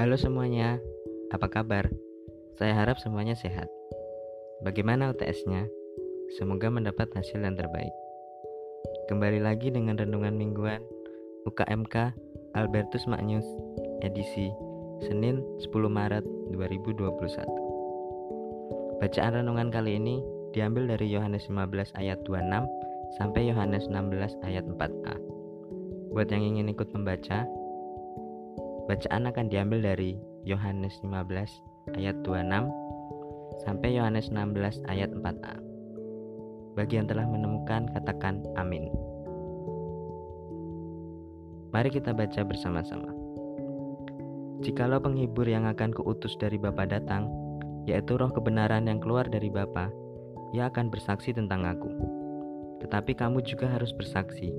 Halo semuanya, apa kabar? Saya harap semuanya sehat. Bagaimana UTS-nya? Semoga mendapat hasil yang terbaik. Kembali lagi dengan renungan mingguan UKMK Albertus Magnus edisi Senin 10 Maret 2021. Bacaan renungan kali ini diambil dari Yohanes 15 ayat 26 sampai Yohanes 16 ayat 4a. Buat yang ingin ikut membaca, bacaan akan diambil dari Yohanes 15 ayat 26 sampai Yohanes 16 ayat 4a. Bagi yang telah menemukan, katakan amin. Mari kita baca bersama-sama. Jikalau penghibur yang akan kuutus dari Bapa datang, yaitu roh kebenaran yang keluar dari Bapa, ia akan bersaksi tentang aku. Tetapi kamu juga harus bersaksi,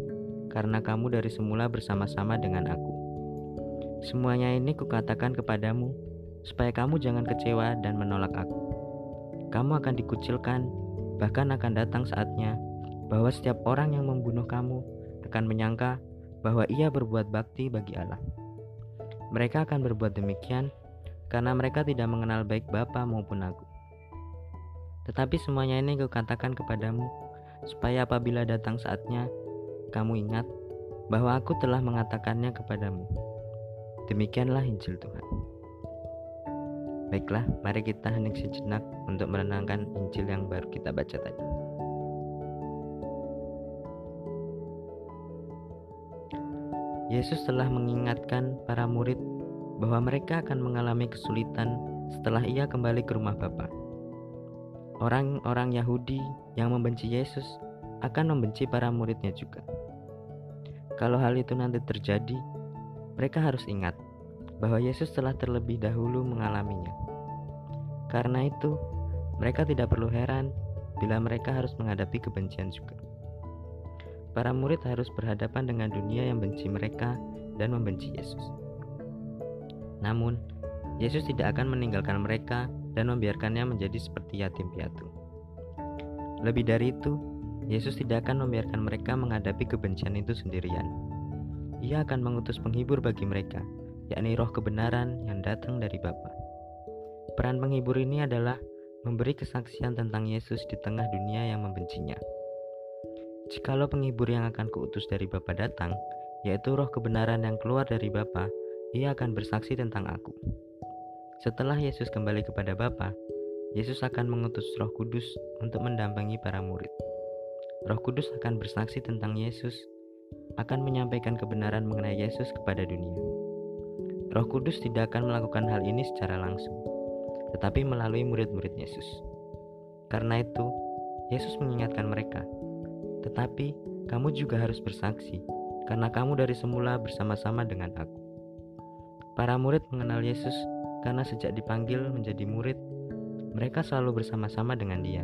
karena kamu dari semula bersama-sama dengan aku. Semuanya ini kukatakan kepadamu, supaya kamu jangan kecewa dan menolak aku. Kamu akan dikucilkan, bahkan akan datang saatnya bahwa setiap orang yang membunuh kamu akan menyangka bahwa ia berbuat bakti bagi Allah. Mereka akan berbuat demikian karena mereka tidak mengenal baik Bapa maupun aku. Tetapi semuanya ini kukatakan kepadamu, supaya apabila datang saatnya, kamu ingat bahwa aku telah mengatakannya kepadamu. Demikianlah Injil Tuhan. Baiklah, mari kita hening sejenak untuk menenangkan Injil yang baru kita baca tadi. Yesus telah mengingatkan para murid bahwa mereka akan mengalami kesulitan setelah ia kembali ke rumah Bapa. Orang-orang Yahudi yang membenci Yesus akan membenci para muridnya juga. Kalau hal itu nanti terjadi, mereka harus ingat bahwa Yesus telah terlebih dahulu mengalaminya. Karena itu, mereka tidak perlu heran bila mereka harus menghadapi kebencian juga para murid harus berhadapan dengan dunia yang benci mereka dan membenci Yesus. Namun, Yesus tidak akan meninggalkan mereka dan membiarkannya menjadi seperti yatim piatu. Lebih dari itu, Yesus tidak akan membiarkan mereka menghadapi kebencian itu sendirian. Ia akan mengutus penghibur bagi mereka, yakni roh kebenaran yang datang dari Bapa. Peran penghibur ini adalah memberi kesaksian tentang Yesus di tengah dunia yang membencinya. Jikalau penghibur yang akan kuutus dari Bapa datang, yaitu roh kebenaran yang keluar dari Bapa, ia akan bersaksi tentang aku. Setelah Yesus kembali kepada Bapa, Yesus akan mengutus Roh Kudus untuk mendampingi para murid. Roh Kudus akan bersaksi tentang Yesus, akan menyampaikan kebenaran mengenai Yesus kepada dunia. Roh Kudus tidak akan melakukan hal ini secara langsung, tetapi melalui murid-murid Yesus. Karena itu, Yesus mengingatkan mereka tetapi kamu juga harus bersaksi, karena kamu dari semula bersama-sama dengan aku. Para murid mengenal Yesus karena sejak dipanggil menjadi murid, mereka selalu bersama-sama dengan Dia.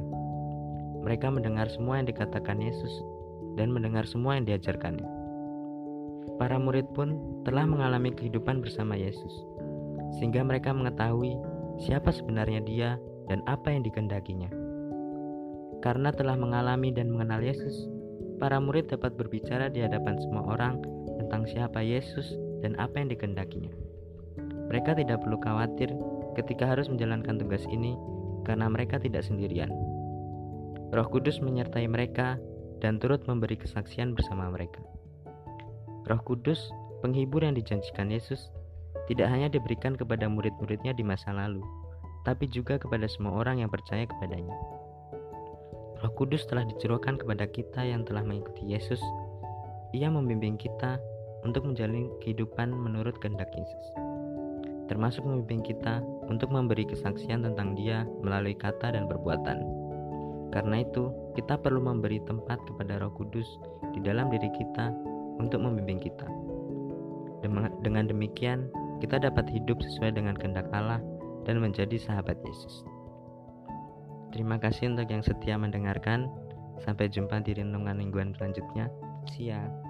Mereka mendengar semua yang dikatakan Yesus dan mendengar semua yang diajarkannya. Para murid pun telah mengalami kehidupan bersama Yesus, sehingga mereka mengetahui siapa sebenarnya Dia dan apa yang dikendakinya. Karena telah mengalami dan mengenal Yesus, para murid dapat berbicara di hadapan semua orang tentang siapa Yesus dan apa yang dikendakinya. Mereka tidak perlu khawatir ketika harus menjalankan tugas ini karena mereka tidak sendirian. Roh Kudus menyertai mereka dan turut memberi kesaksian bersama mereka. Roh Kudus, penghibur yang dijanjikan Yesus, tidak hanya diberikan kepada murid-muridnya di masa lalu, tapi juga kepada semua orang yang percaya kepadanya. Roh Kudus telah dicurahkan kepada kita yang telah mengikuti Yesus. Ia membimbing kita untuk menjalani kehidupan menurut kehendak Yesus, termasuk membimbing kita untuk memberi kesaksian tentang Dia melalui kata dan perbuatan. Karena itu, kita perlu memberi tempat kepada Roh Kudus di dalam diri kita untuk membimbing kita. Dengan demikian, kita dapat hidup sesuai dengan kehendak Allah dan menjadi sahabat Yesus. Terima kasih untuk yang setia mendengarkan. Sampai jumpa di renungan mingguan selanjutnya. Siap.